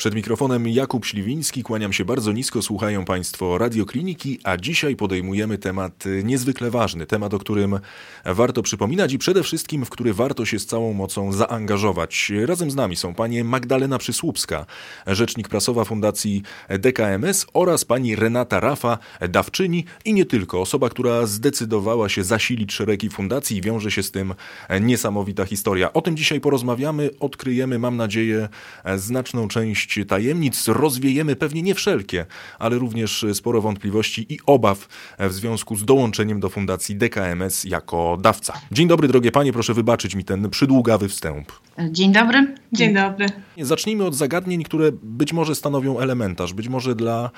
Przed mikrofonem Jakub Śliwiński, kłaniam się bardzo nisko, słuchają Państwo Radiokliniki, a dzisiaj podejmujemy temat niezwykle ważny, temat, o którym warto przypominać i przede wszystkim, w który warto się z całą mocą zaangażować. Razem z nami są Panie Magdalena Przysłupska, rzecznik prasowa Fundacji DKMS oraz Pani Renata Rafa, dawczyni i nie tylko, osoba, która zdecydowała się zasilić szeregi fundacji i wiąże się z tym niesamowita historia. O tym dzisiaj porozmawiamy, odkryjemy, mam nadzieję, znaczną część tajemnic, rozwiejemy pewnie nie wszelkie, ale również sporo wątpliwości i obaw w związku z dołączeniem do Fundacji DKMS jako dawca. Dzień dobry, drogie panie, proszę wybaczyć mi ten przydługawy wstęp. Dzień dobry. Dzień dobry. Zacznijmy od zagadnień, które być może stanowią elementarz, być może dla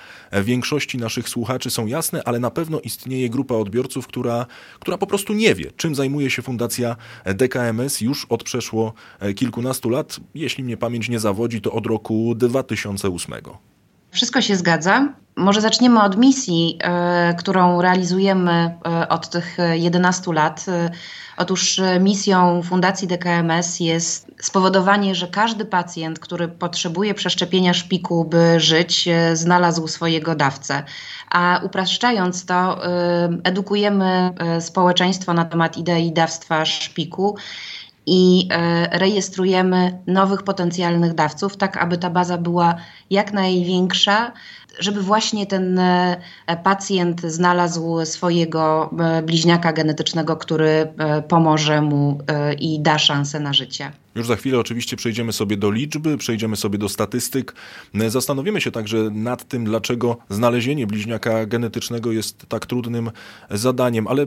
większości naszych słuchaczy są jasne, ale na pewno istnieje grupa odbiorców, która, która po prostu nie wie, czym zajmuje się Fundacja DKMS już od przeszło kilkunastu lat. Jeśli mnie pamięć nie zawodzi, to od roku 2008. Wszystko się zgadza. Może zaczniemy od misji, y, którą realizujemy y, od tych 11 lat. Y, otóż misją Fundacji DKMS jest spowodowanie, że każdy pacjent, który potrzebuje przeszczepienia szpiku, by żyć, znalazł swojego dawcę. A upraszczając to, edukujemy społeczeństwo na temat idei dawstwa szpiku i e, rejestrujemy nowych potencjalnych dawców, tak aby ta baza była jak największa, żeby właśnie ten e, pacjent znalazł swojego e, bliźniaka genetycznego, który pomoże mu i da szansę na życie. Już za chwilę oczywiście przejdziemy sobie do liczby, przejdziemy sobie do statystyk. Zastanowimy się także nad tym, dlaczego znalezienie bliźniaka genetycznego jest tak trudnym zadaniem, ale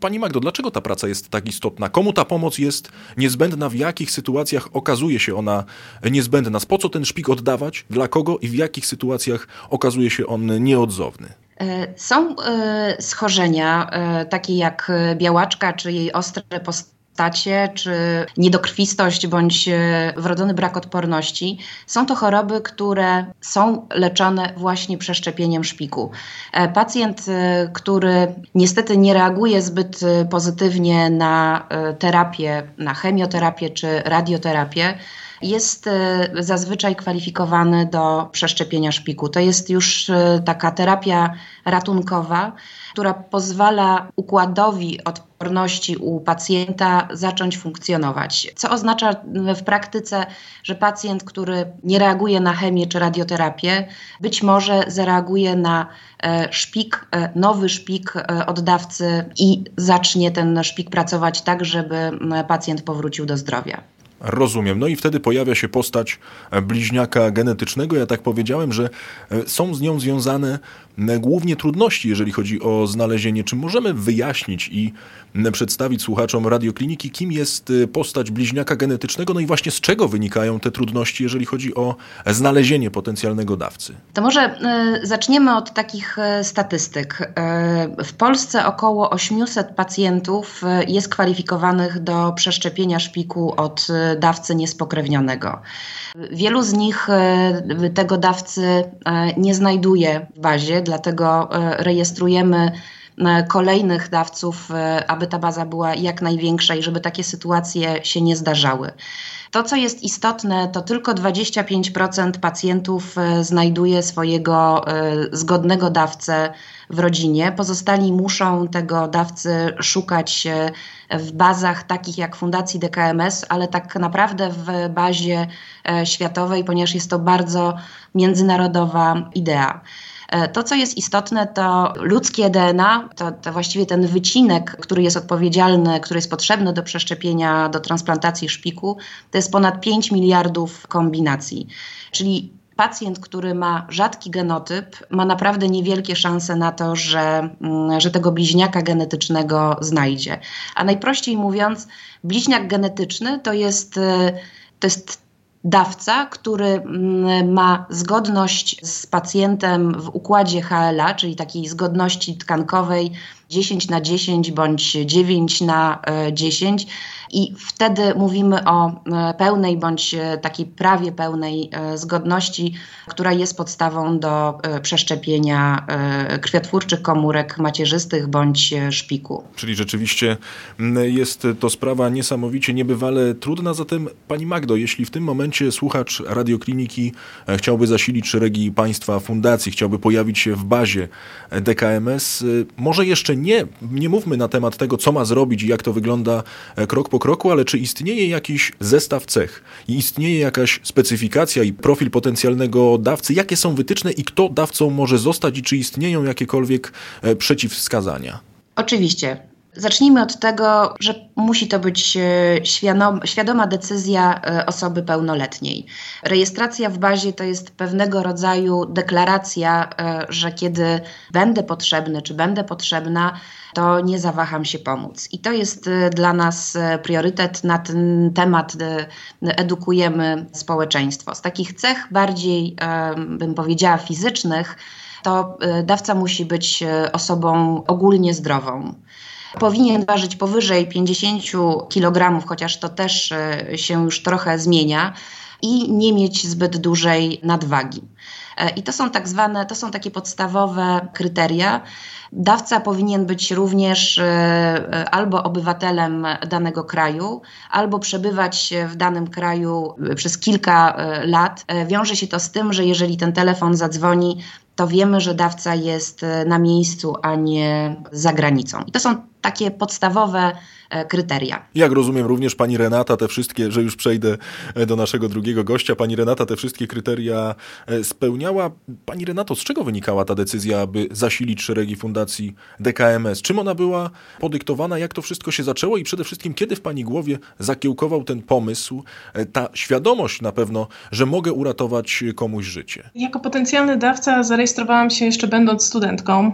Pani Magdo, dlaczego ta praca jest tak istotna? Komu ta pomoc jest niezbędna? W jakich sytuacjach okazuje się ona niezbędna? Po co ten szpik oddawać? Dla kogo i w jakich sytuacjach okazuje się on nieodzowny? E, są e, schorzenia, e, takie jak białaczka czy jej ostre postawy stacie, czy niedokrwistość bądź e, wrodzony brak odporności. Są to choroby, które są leczone właśnie przeszczepieniem szpiku. E, pacjent, e, który niestety nie reaguje zbyt pozytywnie na terapię, na chemioterapię czy radioterapię, jest zazwyczaj kwalifikowany do przeszczepienia szpiku. To jest już taka terapia ratunkowa, która pozwala układowi odporności u pacjenta zacząć funkcjonować. Co oznacza w praktyce, że pacjent, który nie reaguje na chemię czy radioterapię, być może zareaguje na e, szpik, e, nowy szpik e, oddawcy i zacznie ten szpik pracować tak, żeby pacjent powrócił do zdrowia. Rozumiem. No i wtedy pojawia się postać bliźniaka genetycznego. Ja tak powiedziałem, że są z nią związane głównie trudności, jeżeli chodzi o znalezienie. Czy możemy wyjaśnić i przedstawić słuchaczom radiokliniki, kim jest y, postać bliźniaka genetycznego, no i właśnie z czego wynikają te trudności, jeżeli chodzi o znalezienie potencjalnego dawcy? To może y, zaczniemy od takich y, statystyk. W Polsce około 800 pacjentów jest kwalifikowanych do przeszczepienia szpiku od dawcy niespokrewnionego. Wielu z nich tego dawcy nie znajduje w bazie, dlatego e, rejestrujemy e, kolejnych dawców, e, aby ta baza była jak największa i żeby takie sytuacje się nie zdarzały. To, co jest istotne, to tylko 25% pacjentów znajduje swojego zgodnego dawcę w rodzinie. Pozostali muszą tego dawcy szukać w bazach takich jak Fundacji DKMS, ale tak naprawdę w bazie światowej, ponieważ jest to bardzo międzynarodowa idea. E, to, co jest istotne, to ludzkie DNA, to, to właściwie ten wycinek, który jest odpowiedzialny, który jest potrzebny do przeszczepienia, do transplantacji szpiku, to jest ponad 5 miliardów kombinacji. Czyli pacjent, który ma rzadki genotyp, ma naprawdę niewielkie szanse na to, że, mm, że tego bliźniaka genetycznego znajdzie. A najprościej mówiąc, bliźniak genetyczny to jest, e, to jest dawca, który mm, ma zgodność z pacjentem w układzie HLA, czyli takiej zgodności tkankowej 10 na 10 bądź 9 na 10 i wtedy mówimy o e, pełnej bądź e, takiej prawie pełnej e, zgodności, która jest podstawą do przeszczepienia krwiotwórczych komórek macierzystych bądź szpiku. Czyli rzeczywiście jest to sprawa niesamowicie niebywale trudna. Zatem Pani Magdo, jeśli w tym momencie słuchacz radiokliniki chciałby zasilić szeregi Państwa fundacji, chciałby pojawić się w bazie DKMS, może jeszcze nie, nie mówmy na temat tego, co ma zrobić i jak to wygląda krok po po kroku, ale czy istnieje jakiś zestaw cech i istnieje jakaś specyfikacja i profil potencjalnego dawcy? Jakie są wytyczne i kto dawcą może zostać i czy istnieją jakiekolwiek e, przeciwwskazania? Oczywiście. Zacznijmy od tego, że musi to być e, świadoma decyzja e, osoby pełnoletniej. Rejestracja w bazie to jest pewnego rodzaju deklaracja, że kiedy będę potrzebny czy będę potrzebna, to nie zawaham się pomóc. I to jest dla nas priorytet. Na ten temat edukujemy społeczeństwo. Z takich cech bardziej, bym powiedziała, fizycznych, to dawca musi być osobą ogólnie zdrową. Powinien ważyć powyżej 50 kg, chociaż to też się już trochę zmienia, i nie mieć zbyt dużej nadwagi. E, I to są tak zwane, to są takie podstawowe kryteria. Dawca powinien być również e, e, albo obywatelem danego kraju, albo przebywać w danym kraju przez kilka lat. Wiąże się to z tym, że jeżeli ten telefon zadzwoni, to wiemy, że dawca jest na miejscu, a nie za granicą. I to są takie podstawowe E, kryteria. Jak rozumiem również pani Renata te wszystkie, że już przejdę e, do naszego drugiego gościa, pani Renata te wszystkie kryteria e, spełniała. Pani Renato, z czego wynikała ta decyzja, aby zasilić szeregi fundacji DKMS? Czym ona była podyktowana? Jak to wszystko się zaczęło i przede wszystkim kiedy w pani głowie zakiełkował ten pomysł, ta świadomość na pewno, że mogę uratować komuś życie? Jako potencjalny dawca zarejestrowałam się jeszcze będąc studentką.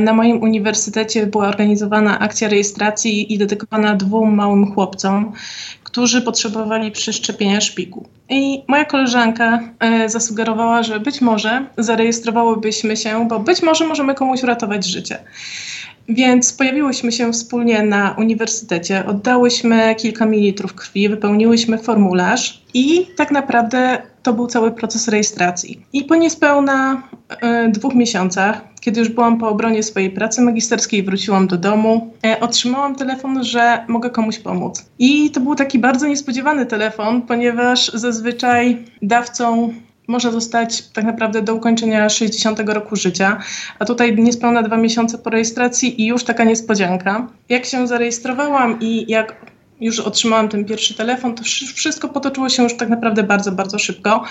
Na moim uniwersytecie była organizowana akcja rejestracji i dedykowana dwóm małym chłopcom, którzy potrzebowali przeszczepienia szpiku. I moja koleżanka e, zasugerowała, że być może zarejestrowałybyśmy się, bo być może możemy komuś uratować życie. Więc pojawiłyśmy się wspólnie na uniwersytecie, oddałyśmy kilka mililitrów krwi, wypełniłyśmy formularz i tak naprawdę to był cały proces rejestracji. I po niespełna y, dwóch miesiącach, kiedy już byłam po obronie swojej pracy magisterskiej, wróciłam do domu, y, otrzymałam telefon, że mogę komuś pomóc. I to był taki bardzo niespodziewany telefon, ponieważ zazwyczaj dawcą może zostać tak naprawdę do ukończenia 60 roku życia, a tutaj niespełna dwa miesiące po rejestracji i już taka niespodzianka. Jak się zarejestrowałam i jak już otrzymałam ten pierwszy telefon, to wszystko potoczyło się już tak naprawdę bardzo, bardzo szybko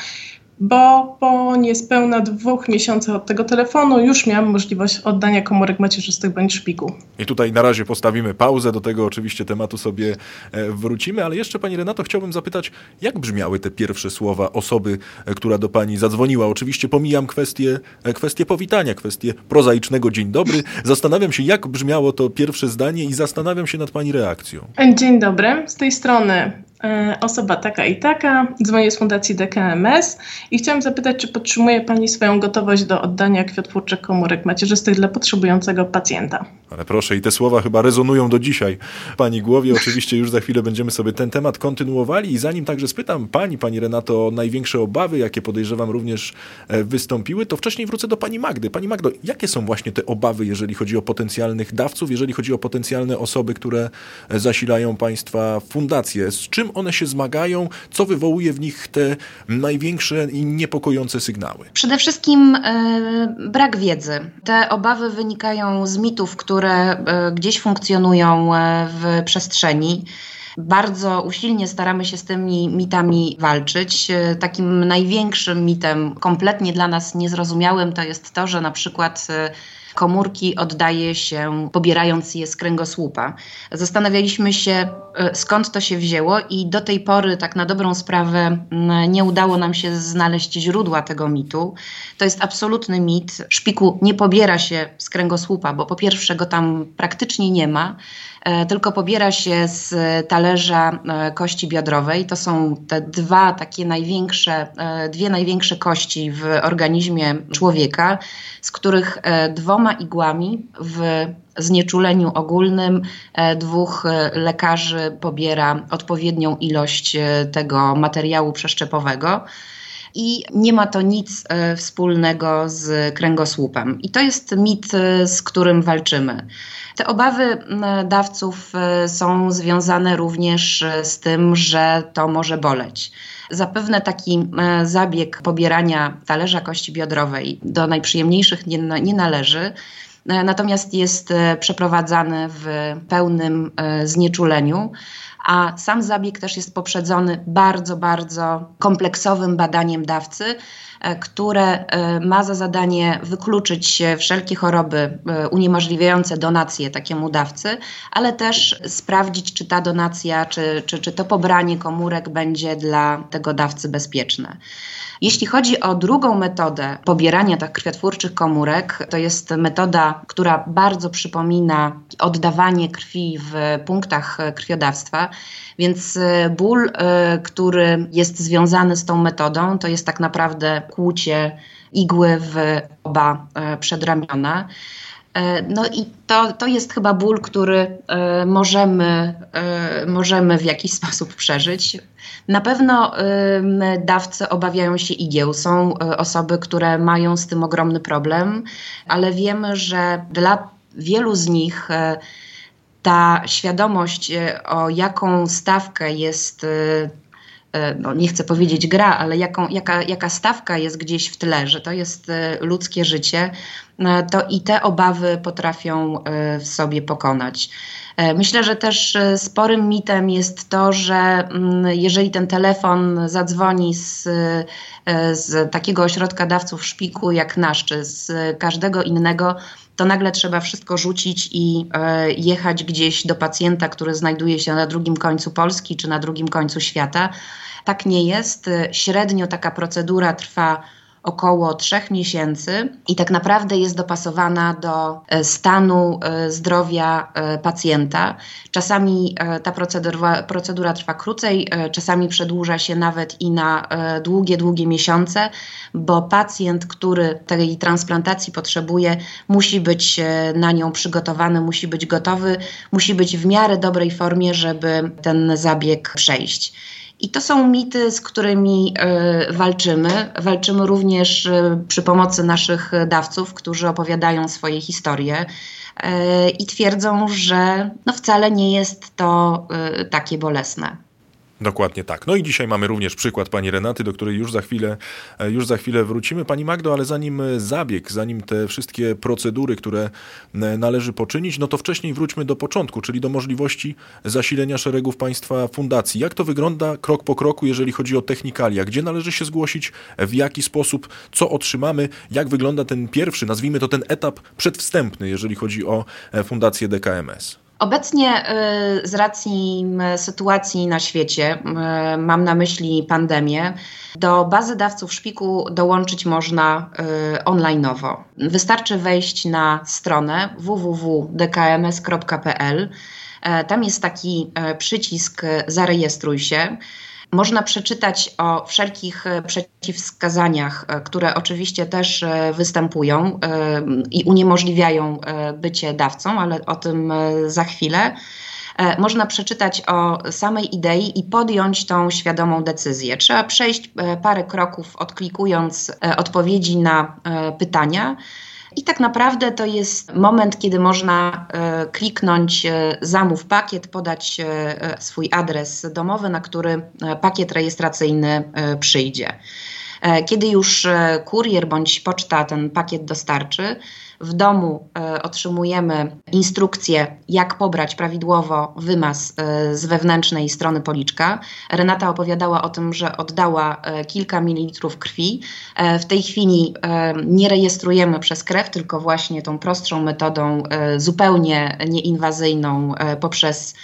bo po niespełna dwóch miesiącach od tego telefonu już miałam możliwość oddania komórek macierzystych bądź szpiku. I tutaj na razie postawimy pauzę, do tego oczywiście tematu sobie e, wrócimy, ale jeszcze Pani Renato chciałbym zapytać, jak brzmiały te pierwsze słowa osoby, e, która do Pani zadzwoniła? Oczywiście pomijam kwestię, e, kwestię powitania, kwestię prozaicznego dzień dobry. Zastanawiam się, jak brzmiało to pierwsze zdanie i zastanawiam się nad Pani reakcją. Dzień dobry, z tej strony osoba taka i taka, dzwonię z Fundacji DKMS i chciałam zapytać, czy podtrzymuje Pani swoją gotowość do oddania kwiatwórczych komórek macierzystych dla potrzebującego pacjenta? Ale proszę, i te słowa chyba rezonują do dzisiaj Pani głowie. Oczywiście już za chwilę będziemy sobie ten temat kontynuowali i zanim także spytam Pani, Pani Renato, o największe obawy, jakie podejrzewam również e, wystąpiły, to wcześniej wrócę do Pani Magdy. Pani Magdo, jakie są właśnie te obawy, jeżeli chodzi o potencjalnych dawców, jeżeli chodzi o potencjalne osoby, które e, zasilają Państwa fundacje? Z czym one się zmagają? Co wywołuje w nich te największe i niepokojące sygnały? Przede wszystkim e, brak wiedzy. Te obawy wynikają z mitów, które e, gdzieś funkcjonują e, w przestrzeni. Bardzo usilnie staramy się z tymi mitami walczyć. Takim największym mitem, kompletnie dla nas niezrozumiałym, to jest to, że na przykład komórki oddaje się, pobierając je z kręgosłupa. Zastanawialiśmy się, e, skąd to się wzięło, i do tej pory, tak na dobrą sprawę, nie udało nam się znaleźć źródła tego mitu. To jest absolutny mit. Szpiku nie pobiera się z kręgosłupa, bo po pierwsze go tam praktycznie nie ma. E, tylko pobiera się z talerza e, kości biodrowej. To są te dwa takie największe, dwie największe kości w organizmie człowieka, z których dwoma igłami w znieczuleniu ogólnym dwóch lekarzy pobiera odpowiednią ilość tego materiału przeszczepowego i nie ma to nic e, wspólnego z kręgosłupem. I to jest mit, e, z którym walczymy. Te obawy dawców e, są związane również z tym, że to może boleć. Zapewne taki zabieg pobierania talerza kości biodrowej do najprzyjemniejszych nie, nie należy natomiast jest przeprowadzany w pełnym znieczuleniu a sam zabieg też jest poprzedzony bardzo, bardzo kompleksowym badaniem dawcy, e, które e, ma za zadanie wykluczyć wszelkie choroby e, uniemożliwiające donację takiemu dawcy, ale też sprawdzić, czy ta donacja, czy, czy, czy to pobranie komórek będzie dla tego dawcy bezpieczne. Jeśli chodzi o drugą metodę pobierania tych krwiotwórczych komórek, to jest metoda, która bardzo przypomina oddawanie krwi w punktach krwiodawstwa. Więc e, ból, e, który jest związany z tą metodą, to jest tak naprawdę kłucie igły w oba e, przedramiona. No i to, to jest chyba ból, który możemy, możemy w jakiś sposób przeżyć. Na pewno dawcy obawiają się igieł. Są osoby, które mają z tym ogromny problem, ale wiemy, że dla wielu z nich ta świadomość, e, o jaką stawkę jest, e, e, no nie chcę powiedzieć gra, ale jaką, jaka, jaka stawka jest gdzieś w tle, że to jest ludzkie życie, to i te obawy potrafią w sobie pokonać. Myślę, że też sporym mitem jest to, że mm, jeżeli ten telefon zadzwoni z, z takiego ośrodka dawców szpiku jak nasz, czy z każdego innego, to nagle trzeba wszystko rzucić i e, jechać gdzieś do pacjenta, który znajduje się na drugim końcu Polski czy na drugim końcu świata. Tak nie jest. Średnio taka procedura trwa około trzech miesięcy i tak naprawdę jest dopasowana do e, stanu e, zdrowia e, pacjenta. Czasami ta procedura, procedura trwa krócej, czasami przedłuża się nawet i na długie, długie miesiące, bo pacjent, który tej transplantacji potrzebuje, musi być na nią przygotowany, musi być gotowy, musi być w miarę dobrej formie, żeby ten zabieg przejść. I to są mity, z którymi y, walczymy. Walczymy również y, przy pomocy naszych dawców, którzy opowiadają swoje historie y, i twierdzą, że no wcale nie jest to takie bolesne. Dokładnie tak. No i dzisiaj mamy również przykład pani Renaty, do której już za chwilę, e, już za chwilę wrócimy. Pani Magdo, ale zanim e, zabieg, zanim te wszystkie procedury, które e, należy poczynić, no to wcześniej wróćmy do początku, czyli do możliwości zasilenia szeregów państwa fundacji. Jak to wygląda krok po kroku, jeżeli chodzi o technikalia? Gdzie należy się zgłosić? W jaki sposób? Co otrzymamy? Jak wygląda ten pierwszy, nazwijmy to ten etap przedwstępny, jeżeli chodzi o fundację DKMS? Obecnie y, z racji sytuacji na świecie, y, mam na myśli pandemię, do bazy dawców szpiku dołączyć można y, onlineowo. Wystarczy wejść na stronę www.dkms.pl. Tam jest taki przycisk Zarejestruj się. Można przeczytać o wszelkich e, przeciwwskazaniach, e, które oczywiście też e, występują i uniemożliwiają bycie dawcą, ale o tym za chwilę. Można przeczytać o samej idei i podjąć tą świadomą decyzję. Trzeba przejść parę kroków, odklikując odpowiedzi na pytania i tak naprawdę to jest moment, kiedy można e, kliknąć e, zamów pakiet, podać e, swój adres domowy, na który pakiet rejestracyjny przyjdzie. Kiedy już kurier bądź poczta ten pakiet dostarczy, w domu e, otrzymujemy instrukcję, jak pobrać prawidłowo wymaz e, z wewnętrznej strony policzka. Renata opowiadała o tym, że oddała e, kilka mililitrów krwi. W tej chwili nie rejestrujemy przez krew, tylko właśnie tą prostszą metodą, zupełnie nieinwazyjną, poprzez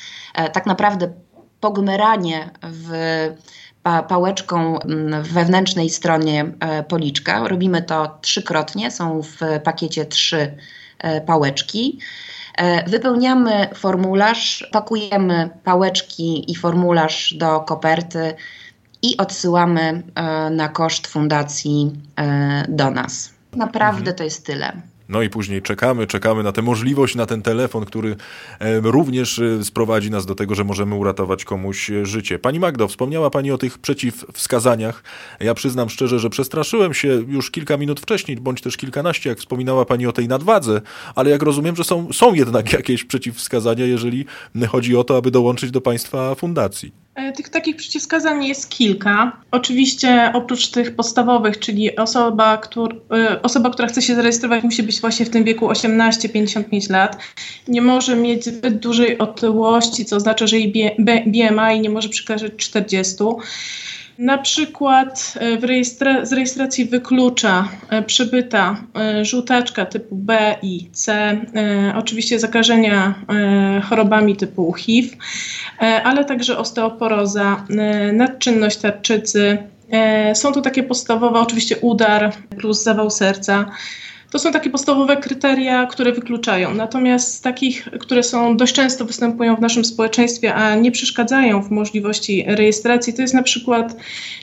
tak naprawdę pogmeranie w pałeczką mm, w wewnętrznej stronie e, policzka. Robimy to trzykrotnie, są w pakiecie trzy e, pałeczki. E, wypełniamy formularz, pakujemy pałeczki i formularz do koperty i odsyłamy na koszt fundacji do nas. Naprawdę mhm. to jest tyle. No i później czekamy, czekamy na tę możliwość, na ten telefon, który również sprowadzi nas do tego, że możemy uratować komuś życie. Pani Magdo, wspomniała Pani o tych przeciwwskazaniach. Ja przyznam szczerze, że przestraszyłem się już kilka minut wcześniej, bądź też kilkanaście, jak wspominała Pani o tej nadwadze, ale jak rozumiem, że są, są jednak jakieś przeciwwskazania, jeżeli chodzi o to, aby dołączyć do Państwa fundacji. E, tych takich przeciwwskazań jest kilka. Oczywiście oprócz tych podstawowych, czyli osoba, który, osoba, która chce się zarejestrować, musi być właśnie w tym wieku 18-55 lat. Nie może mieć zbyt dużej otyłości, co oznacza, że jej BMI nie może przekraczać 40. Na przykład e, w rejestra z rejestracji wyklucza e, przybyta e, żółtaczka typu B i C, oczywiście zakażenia chorobami typu HIV, ale także osteoporoza, nadczynność tarczycy. Są to takie podstawowe, oczywiście udar plus zawał serca. To są takie podstawowe kryteria, które wykluczają. Natomiast takich, które są dość często występują w naszym społeczeństwie, a nie przeszkadzają w możliwości rejestracji, to jest na przykład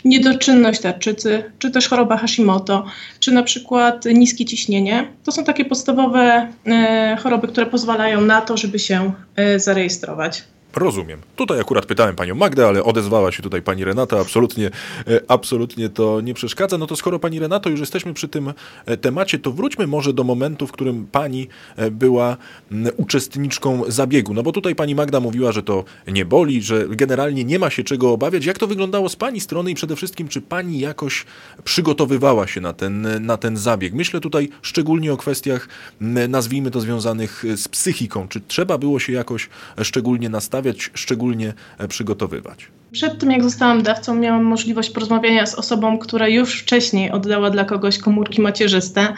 niedoczynność tarczycy, czy też choroba Hashimoto, czy na przykład niskie ciśnienie. To są takie podstawowe e, choroby, które pozwalają na to, żeby się e, zarejestrować. Rozumiem. Tutaj akurat pytałem panią Magdę, ale odezwała się tutaj pani Renata. Absolutnie, e, absolutnie to nie przeszkadza. No to skoro pani Renato już jesteśmy przy tym e, temacie, to wróćmy może do momentu, w którym pani e, była uczestniczką zabiegu. No bo tutaj pani Magda mówiła, że to nie boli, że generalnie nie ma się czego obawiać. Jak to wyglądało z pani strony i przede wszystkim, czy pani jakoś przygotowywała się na ten, na ten zabieg? Myślę tutaj szczególnie o kwestiach, nazwijmy to związanych z psychiką. Czy trzeba było się jakoś szczególnie nastawić? Szczególnie e, przygotowywać. Przed tym, jak zostałam dawcą, miałam możliwość porozmawiania z osobą, która już wcześniej oddała dla kogoś komórki macierzyste,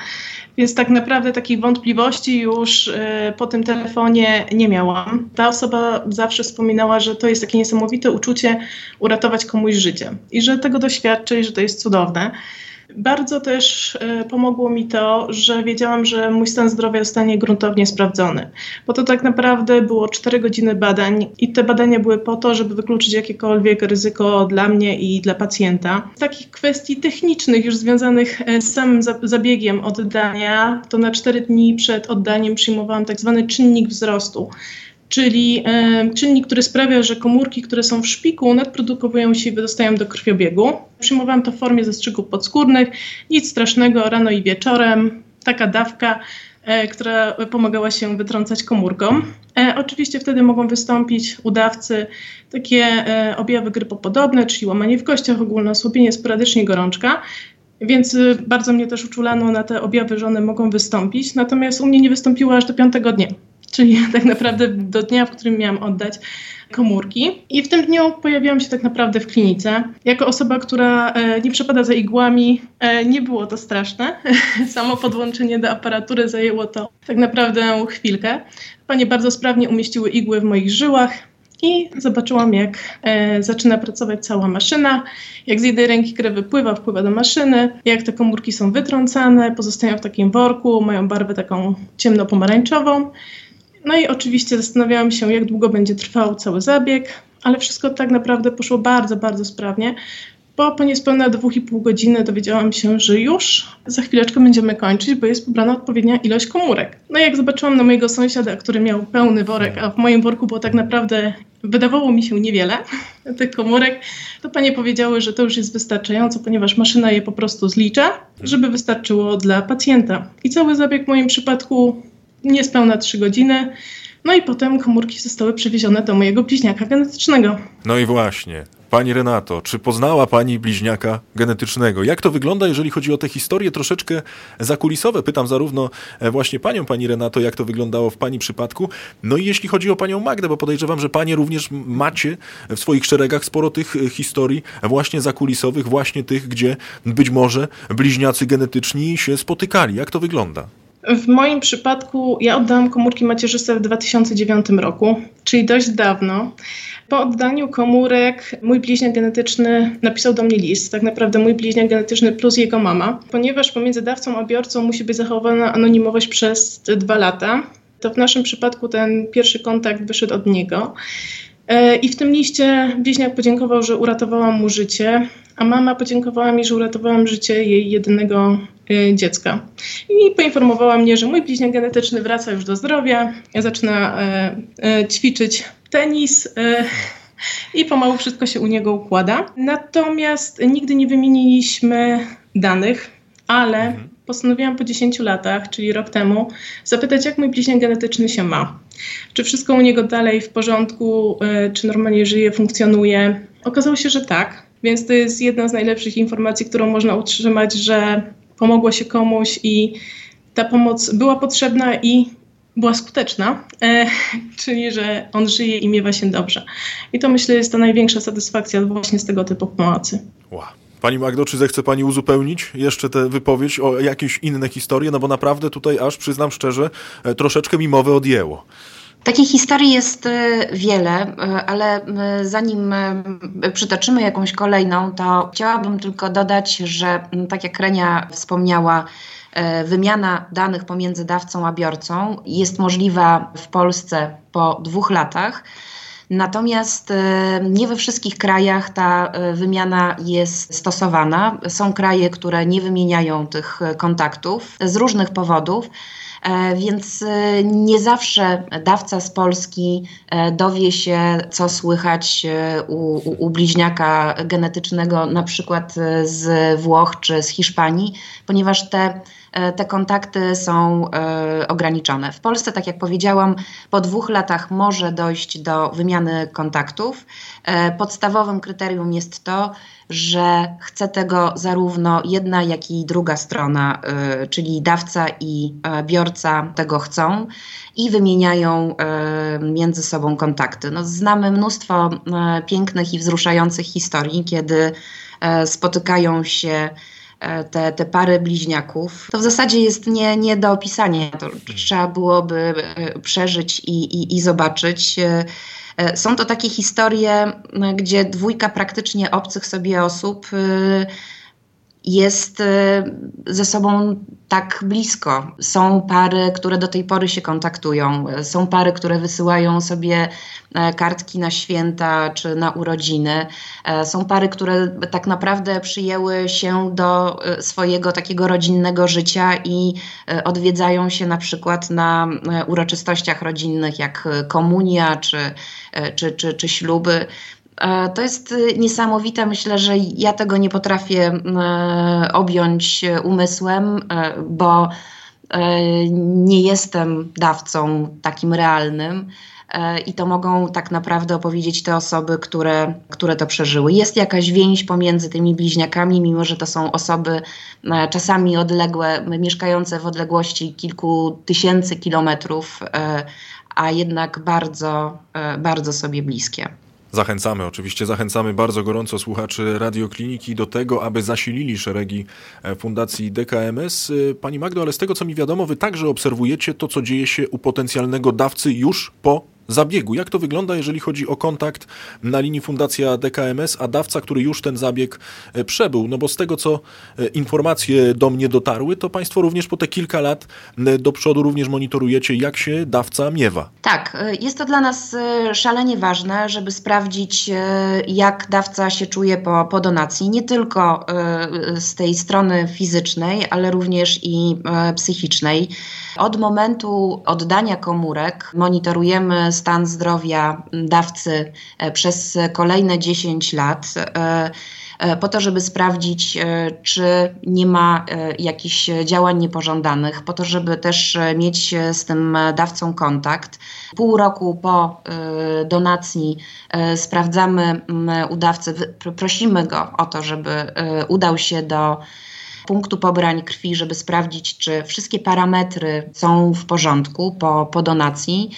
więc tak naprawdę takich wątpliwości już e, po tym telefonie nie miałam. Ta osoba zawsze wspominała, że to jest takie niesamowite uczucie uratować komuś życie i że tego doświadczy i że to jest cudowne. Bardzo też e, pomogło mi to, że wiedziałam, że mój stan zdrowia zostanie gruntownie sprawdzony, bo to tak naprawdę było 4 godziny badań i te badania były po to, żeby wykluczyć jakiekolwiek ryzyko dla mnie i dla pacjenta. Z takich kwestii technicznych już związanych e, z samym zabiegiem oddania, to na 4 dni przed oddaniem przyjmowałam tak zwany czynnik wzrostu czyli e, czynnik, który sprawia, że komórki, które są w szpiku, nadprodukowują się i wydostają do krwiobiegu. Przyjmowałam to w formie zastrzyków podskórnych, nic strasznego, rano i wieczorem, taka dawka, e, która pomagała się wytrącać komórkom. E, oczywiście wtedy mogą wystąpić u dawcy takie objawy grypopodobne, czyli łamanie w kościach, ogólne osłabienie, sporadycznie gorączka. Więc bardzo mnie też uczulano na te objawy, że one mogą wystąpić. Natomiast u mnie nie wystąpiło aż do piątego dnia czyli tak naprawdę do dnia, w którym miałam oddać komórki. I w tym dniu pojawiłam się tak naprawdę w klinice. Jako osoba, która e, nie przepada za igłami, e, nie było to straszne. Samo podłączenie do aparatury zajęło to tak naprawdę chwilkę. Panie bardzo sprawnie umieściły igły w moich żyłach. I zobaczyłam, jak e, zaczyna pracować cała maszyna, jak z jednej ręki krew wypływa, wpływa do maszyny, jak te komórki są wytrącane, pozostają w takim worku, mają barwę taką ciemno-pomarańczową. No i oczywiście zastanawiałam się, jak długo będzie trwał cały zabieg, ale wszystko tak naprawdę poszło bardzo, bardzo sprawnie. Po, niespełna dwóch i pół godziny dowiedziałam się, że już za chwileczkę będziemy kończyć, bo jest pobrana odpowiednia ilość komórek. No i jak zobaczyłam na mojego sąsiada, który miał pełny worek, a w moim worku było tak naprawdę, wydawało mi się niewiele tych komórek, to panie powiedziały, że to już jest wystarczająco, ponieważ maszyna je po prostu zlicza, żeby wystarczyło dla pacjenta. I cały zabieg w moim przypadku niespełna 3 godziny. No i potem komórki zostały przewiezione do mojego bliźniaka genetycznego. No i właśnie. Pani Renato, czy poznała Pani bliźniaka genetycznego? Jak to wygląda, jeżeli chodzi o te historie troszeczkę zakulisowe? Pytam zarówno e, właśnie Panią, Pani Renato, jak to wyglądało w Pani przypadku, no i jeśli chodzi o Panią Magdę, bo podejrzewam, że Panie również macie w swoich szeregach sporo tych e, historii właśnie zakulisowych, właśnie tych, gdzie być może bliźniacy genetyczni się spotykali. Jak to wygląda? W moim przypadku ja oddałam komórki macierzyste w 2009 roku, czyli dość dawno. Po oddaniu komórek mój bliźniak genetyczny napisał do mnie list, tak naprawdę mój bliźniak genetyczny plus jego mama, ponieważ pomiędzy dawcą a biorcą musi być zachowana anonimowość przez dwa lata. To w naszym przypadku ten pierwszy kontakt wyszedł od niego. E, I w tym liście bliźniak podziękował, że uratowałam mu życie, a mama podziękowała mi, że uratowałam życie jej jedynego y, dziecka. I poinformowała mnie, że mój bliźniak genetyczny wraca już do zdrowia, zaczyna y, y, ćwiczyć tenis. I pomału wszystko się u niego układa. Natomiast nigdy nie wymieniliśmy danych, ale mhm. postanowiłam po 10 latach, czyli rok temu, zapytać, jak mój bliźniak genetyczny się ma. Czy wszystko u niego dalej w porządku, czy normalnie żyje, funkcjonuje. Okazało się, że tak. Więc to jest jedna z najlepszych informacji, którą można utrzymać, że pomogło się komuś i ta pomoc była potrzebna i była skuteczna, e, czyli że on żyje i miewa się dobrze. I to myślę jest ta największa satysfakcja właśnie z tego typu pomocy. Wow. Pani Magdo, czy zechce Pani uzupełnić jeszcze tę wypowiedź o jakieś inne historie? No bo naprawdę tutaj aż, przyznam szczerze, e, troszeczkę mi mowę odjęło. Takich historii jest y, wiele, y, ale y, zanim przytoczymy jakąś kolejną, to chciałabym tylko dodać, że mm, tak jak Renia wspomniała, wymiana danych pomiędzy dawcą a biorcą jest możliwa w Polsce po dwóch latach. Natomiast nie we wszystkich krajach ta wymiana jest stosowana. Są kraje, które nie wymieniają tych kontaktów z różnych powodów. E, więc e, nie zawsze dawca z Polski e, dowie się, co słychać u, u, bliźniaka genetycznego, na przykład z Włoch czy z Hiszpanii, ponieważ te te kontakty są ograniczone. W Polsce, tak jak powiedziałam, po dwóch latach może dojść do wymiany kontaktów. Podstawowym kryterium jest to, że chce tego zarówno jedna, jak i druga strona, czyli dawca i e, biorca tego chcą i wymieniają e, między sobą kontakty. No, znamy mnóstwo e, pięknych i wzruszających historii, kiedy spotykają się te, te pary bliźniaków. To w zasadzie jest nie, nie do opisania. To trzeba byłoby przeżyć i, i, i zobaczyć. E, są to takie historie, gdzie dwójka praktycznie obcych sobie osób jest y, ze sobą tak blisko. Są pary, które do tej pory się kontaktują, są pary, które wysyłają sobie e, kartki na święta czy na urodziny. E, są pary, które tak naprawdę przyjęły się do e, swojego takiego rodzinnego życia i odwiedzają się na przykład na uroczystościach rodzinnych, jak komunia czy, czy, czy, czy śluby. E, to jest y, niesamowite. Myślę, że ja tego nie potrafię e, objąć umysłem, e, bo nie jestem dawcą takim realnym. I to mogą tak naprawdę opowiedzieć te osoby, które, które to przeżyły. Jest jakaś więź pomiędzy tymi bliźniakami, mimo że to są osoby czasami odległe, mieszkające w odległości kilku tysięcy kilometrów, a jednak bardzo, bardzo sobie bliskie. Zachęcamy, oczywiście zachęcamy bardzo gorąco słuchaczy Radiokliniki do tego, aby zasilili szeregi e, Fundacji DKMS. E, Pani Magdo, ale z tego co mi wiadomo, Wy także obserwujecie to, co dzieje się u potencjalnego dawcy już po zabiegu. Jak to wygląda, jeżeli chodzi o kontakt na linii Fundacja DKMS, a dawca, który już ten zabieg e, przebył? No bo z tego, co e, informacje do mnie dotarły, to Państwo również po te kilka lat do przodu również monitorujecie, jak się dawca miewa. Tak, e, jest to dla nas szalenie ważne, żeby sprawdzić, jak dawca się czuje po, po donacji, nie tylko z tej strony fizycznej, ale również i psychicznej. Od momentu oddania komórek monitorujemy stan zdrowia dawcy e, przez kolejne 10 lat e, e, po to, żeby sprawdzić, czy nie ma jakichś działań niepożądanych, po to, żeby też mieć z tym dawcą kontakt. Pół roku po donacji sprawdzamy u dawcy, prosimy go o to, żeby udał się do punktu pobrań krwi, żeby sprawdzić, czy wszystkie parametry są w porządku po, po donacji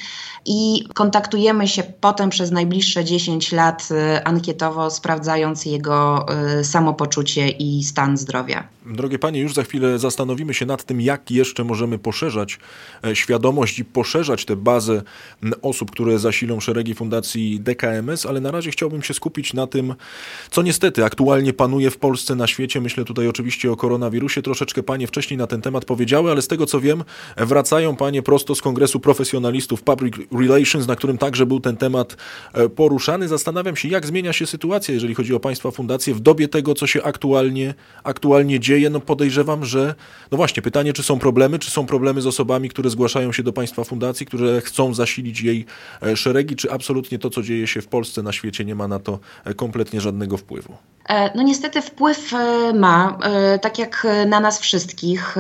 i kontaktujemy się potem przez najbliższe 10 lat y, ankietowo, sprawdzając jego y, samopoczucie i stan zdrowia. Drogie panie, już za chwilę zastanowimy się nad tym, jak jeszcze możemy poszerzać e, świadomość i poszerzać tę bazę osób, które zasilą szeregi Fundacji DKMS, ale na razie chciałbym się skupić na tym, co niestety aktualnie panuje w Polsce, na świecie. Myślę tutaj oczywiście o koronawirusie. Troszeczkę panie wcześniej na ten temat powiedziały, ale z tego co wiem, wracają panie prosto z Kongresu Profesjonalistów Public Relations, na którym także był ten temat e, poruszany. Zastanawiam się, jak zmienia się sytuacja, jeżeli chodzi o państwa fundacje w dobie tego, co się aktualnie, aktualnie dzieje. No podejrzewam, że no właśnie, pytanie, czy są problemy, czy są problemy z osobami, które zgłaszają się do państwa fundacji, które chcą zasilić jej e, szeregi, czy absolutnie to, co dzieje się w Polsce, na świecie, nie ma na to e, kompletnie żadnego wpływu? No niestety wpływ ma, tak jak na nas wszystkich.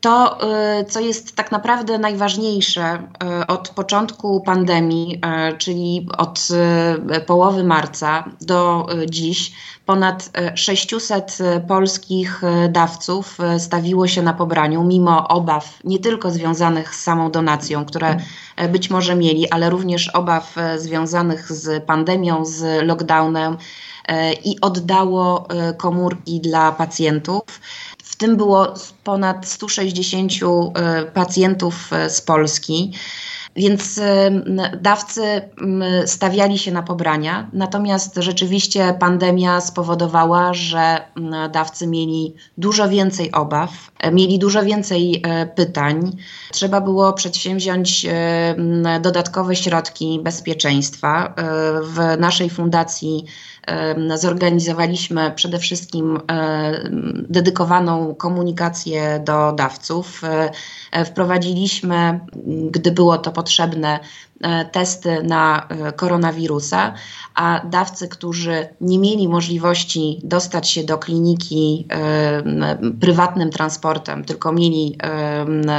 To, y, co jest tak naprawdę najważniejsze y, od początku pandemii, y, czyli od połowy marca do dziś, ponad 600 polskich dawców stawiło się na pobraniu, mimo obaw nie tylko związanych z samą donacją, które być może mieli, ale również obaw związanych z pandemią, z lockdownem i oddało komórki dla pacjentów tym było ponad 160 e, pacjentów e, z Polski. Więc e, dawcy stawiali się na pobrania, natomiast rzeczywiście pandemia spowodowała, że dawcy mieli dużo więcej obaw, mieli dużo więcej pytań. Trzeba było przedsięwziąć dodatkowe środki bezpieczeństwa. W naszej fundacji zorganizowaliśmy przede wszystkim dedykowaną komunikację do dawców. E, e, wprowadziliśmy, gdy było to potrzebne, e, testy na koronawirusa, a dawcy, którzy nie mieli możliwości dostać się do kliniki prywatnym transportem, tylko mieli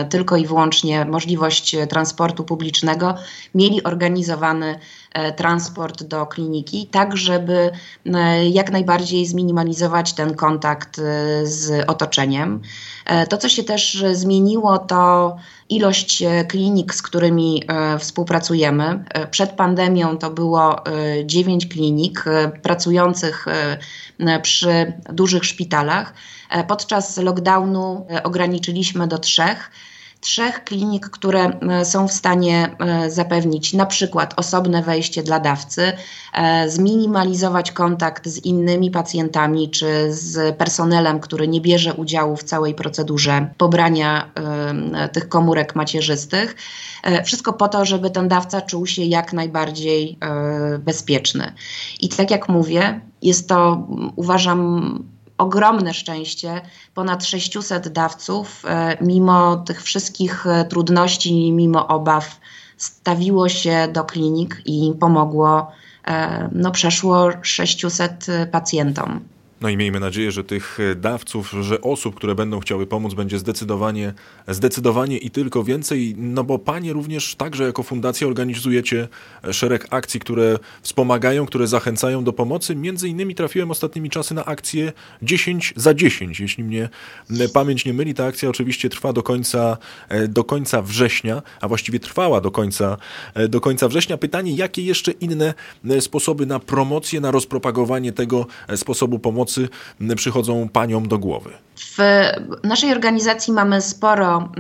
tylko i wyłącznie możliwość transportu publicznego, mieli organizowany E, transport do kliniki, tak żeby e, jak najbardziej zminimalizować ten kontakt e, z otoczeniem. To, co się też zmieniło, to ilość klinik, z którymi współpracujemy. Przed pandemią to było 9 klinik pracujących przy dużych szpitalach. Podczas lockdownu ograniczyliśmy do trzech trzech klinik, które e, są w stanie e, zapewnić na przykład osobne wejście dla dawcy, e, zminimalizować kontakt z innymi pacjentami czy z personelem, który nie bierze udziału w całej procedurze pobrania tych komórek macierzystych. Wszystko po to, żeby ten dawca czuł się jak najbardziej bezpieczny. I tak jak mówię, jest to uważam ogromne szczęście. Ponad 600 dawców, e, mimo tych wszystkich e, trudności, mimo obaw, stawiło się do klinik i pomogło. E, no, przeszło 600 pacjentom. No i miejmy nadzieję, że tych e, dawców, że osób, które będą chciały pomóc, będzie zdecydowanie, zdecydowanie i tylko więcej. No bo panie również także jako fundacja organizujecie e, szereg akcji, które wspomagają, które zachęcają do pomocy. Między innymi trafiłem ostatnimi czasy na akcję 10 za 10. Jeśli mnie pamięć nie myli, ta akcja oczywiście trwa do końca, e, do końca września, a właściwie trwała do końca, do końca września. Pytanie, jakie jeszcze inne sposoby na promocję, na rozpropagowanie tego sposobu pomocy pomocy przychodzą paniom do głowy? W naszej organizacji mamy sporo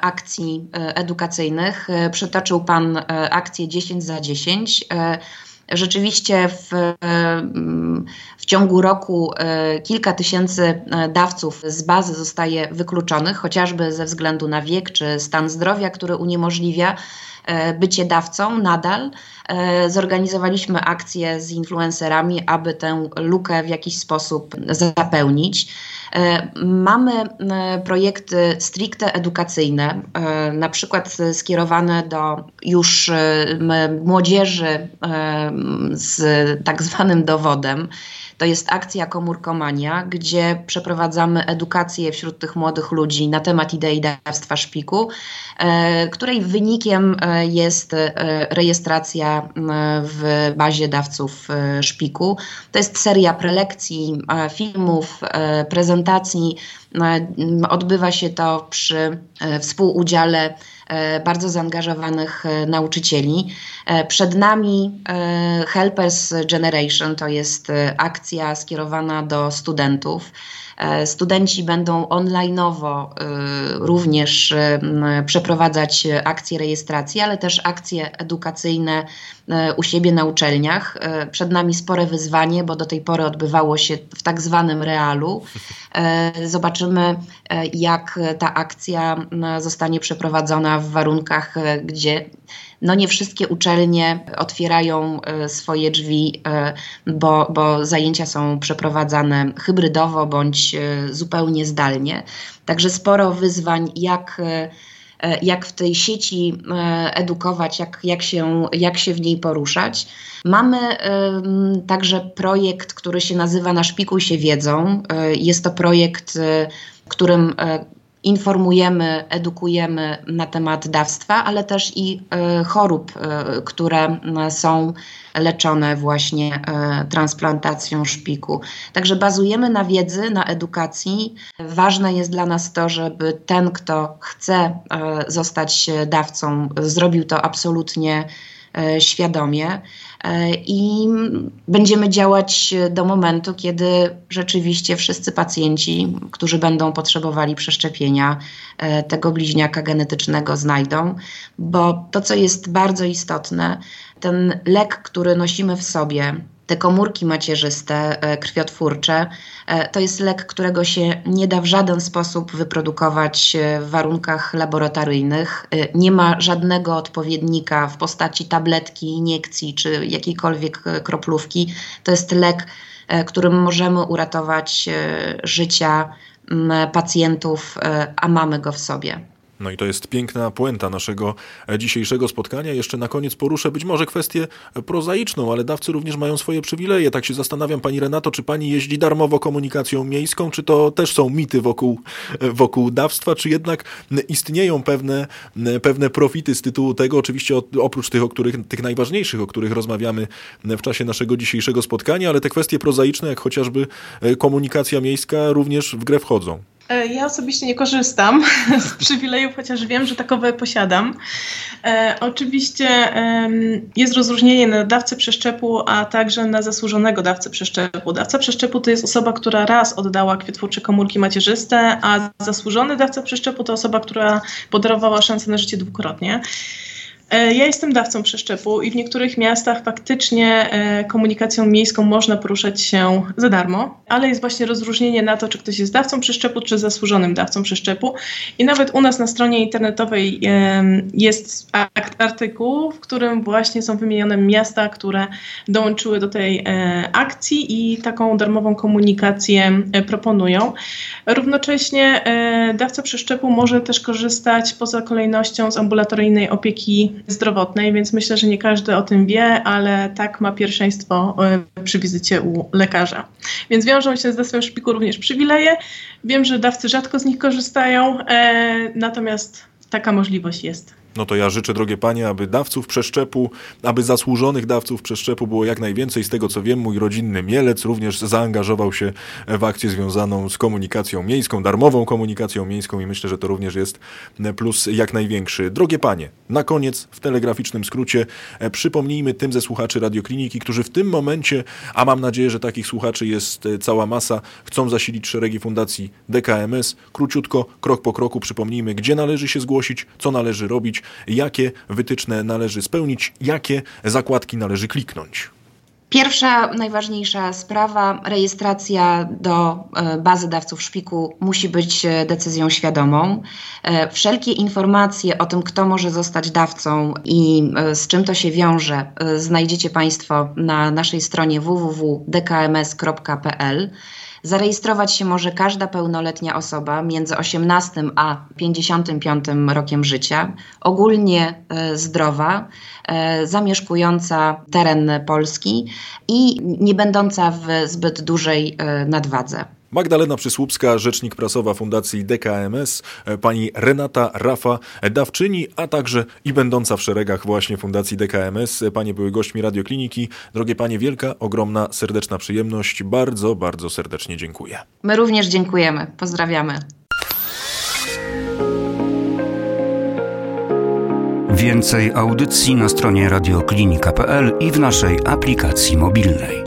akcji e, edukacyjnych. E, przytoczył Pan e, akcję 10 za 10. Rzeczywiście w, w ciągu roku kilka tysięcy dawców z bazy zostaje wykluczonych, chociażby ze względu na wiek czy stan zdrowia, który uniemożliwia bycie dawcą nadal. E, zorganizowaliśmy akcję z influencerami, aby tę lukę w jakiś sposób zapełnić. E, mamy e, projekty stricte edukacyjne, na przykład skierowane do już młodzieży z tak zwanym dowodem. To jest akcja Komórkomania, gdzie przeprowadzamy edukację wśród tych młodych ludzi na temat idei dawstwa szpiku, e, której wynikiem e, jest e, rejestracja w bazie dawców szpiku. To jest seria prelekcji, filmów, prezentacji. Odbywa się to przy współudziale E, bardzo zaangażowanych e, nauczycieli. E, przed nami Helpers Generation to jest akcja skierowana do studentów. Studenci będą online'owo również przeprowadzać akcje rejestracji, ale też akcje edukacyjne u siebie na uczelniach. Przed nami spore wyzwanie, bo do tej pory odbywało się w tak zwanym realu. Zobaczymy, jak ta akcja zostanie przeprowadzona w warunkach, gdzie no nie wszystkie uczelnie otwierają e, swoje drzwi, e, bo, bo zajęcia są przeprowadzane hybrydowo bądź e, zupełnie zdalnie. Także sporo wyzwań, jak jak w tej sieci edukować, jak, jak, się, jak się w niej poruszać. Mamy także projekt, który się nazywa Naszpikuj się wiedzą. Jest to projekt, którym informujemy, edukujemy na temat dawstwa, ale też i e, chorób, e, które są leczone właśnie e, transplantacją szpiku. Także bazujemy na wiedzy, na edukacji. Ważne jest dla nas to, żeby ten, kto chce zostać dawcą, zrobił to absolutnie świadomie. E, i będziemy działać do momentu, kiedy rzeczywiście wszyscy pacjenci, którzy będą potrzebowali przeszczepienia, e, tego bliźniaka genetycznego znajdą, bo to, co jest bardzo istotne, ten lek, który nosimy w sobie, te komórki macierzyste, e, krwiotwórcze, e, to jest lek, którego się nie da w żaden sposób wyprodukować e, w warunkach laboratoryjnych. Nie ma żadnego odpowiednika w postaci tabletki, iniekcji czy jakiejkolwiek kroplówki. To jest lek, którym możemy uratować życia pacjentów, a mamy go w sobie. No i to jest piękna puenta naszego dzisiejszego spotkania. Jeszcze na koniec poruszę być może kwestię prozaiczną, ale dawcy również mają swoje przywileje. Tak się zastanawiam, pani Renato, czy pani jeździ darmowo komunikacją miejską, czy to też są mity wokół, wokół dawstwa, czy jednak istnieją pewne, pewne profity z tytułu tego, oczywiście oprócz tych, o których, tych najważniejszych, o których rozmawiamy w czasie naszego dzisiejszego spotkania, ale te kwestie prozaiczne, jak chociażby komunikacja miejska, również w grę wchodzą. E, ja osobiście nie korzystam z przywilejów, chociaż wiem, że takowe posiadam. E, oczywiście jest rozróżnienie na dawcę przeszczepu, a także na zasłużonego dawcę przeszczepu. Dawca przeszczepu to jest osoba, która raz oddała kwietwórcze komórki macierzyste, a zasłużony dawca przeszczepu to osoba, która podarowała szansę na życie dwukrotnie. E, ja jestem dawcą przeszczepu i w niektórych miastach faktycznie e, komunikacją miejską można poruszać się za darmo, ale jest właśnie rozróżnienie na to, czy ktoś jest dawcą przeszczepu, czy zasłużonym dawcą przeszczepu. I nawet u nas na stronie internetowej jest artykuł, w którym właśnie są wymienione miasta, które dołączyły do tej e, akcji i taką darmową komunikację proponują. Równocześnie dawca przeszczepu może też korzystać poza kolejnością z ambulatoryjnej opieki zdrowotnej, więc myślę, że nie każdy o tym wie, ale tak ma pierwszeństwo e, przy wizycie u lekarza. Więc wiążą się z dawstwem szpiku również przywileje. Wiem, że dawcy rzadko z nich korzystają, e, natomiast taka możliwość jest. No to ja życzę, drogie panie, aby dawców przeszczepu, aby zasłużonych dawców przeszczepu było jak najwięcej. Z tego co wiem, mój rodzinny Mielec również zaangażował się w akcję związaną z komunikacją miejską, darmową komunikacją miejską i myślę, że to również jest plus jak największy. Drogie panie, na koniec w telegraficznym skrócie e, przypomnijmy tym ze słuchaczy Radiokliniki, którzy w tym momencie, a mam nadzieję, że takich słuchaczy jest e, cała masa, chcą zasilić szeregi fundacji DKMS. Króciutko, krok po kroku przypomnijmy, gdzie należy się zgłosić, co należy robić, jakie wytyczne należy spełnić, jakie zakładki należy kliknąć. Pierwsza, najważniejsza sprawa, rejestracja do e, bazy dawców szpiku musi być e, decyzją świadomą. E, wszelkie informacje o tym, kto może zostać dawcą i z czym to się wiąże, znajdziecie Państwo na naszej stronie www.dkms.pl. Zarejestrować się może każda pełnoletnia osoba między 18 a 55 rokiem życia, ogólnie e, zdrowa, e, zamieszkująca teren Polski i nie będąca w zbyt dużej e, nadwadze. Magdalena Przysłupska, rzecznik prasowa Fundacji DKMS, pani Renata Rafa, dawczyni, a także i będąca w szeregach właśnie Fundacji DKMS. Panie były gośćmi Radiokliniki. Drogie panie, wielka, ogromna, serdeczna przyjemność. Bardzo, bardzo serdecznie dziękuję. My również dziękujemy. Pozdrawiamy. Więcej audycji na stronie radioklinika.pl i w naszej aplikacji mobilnej.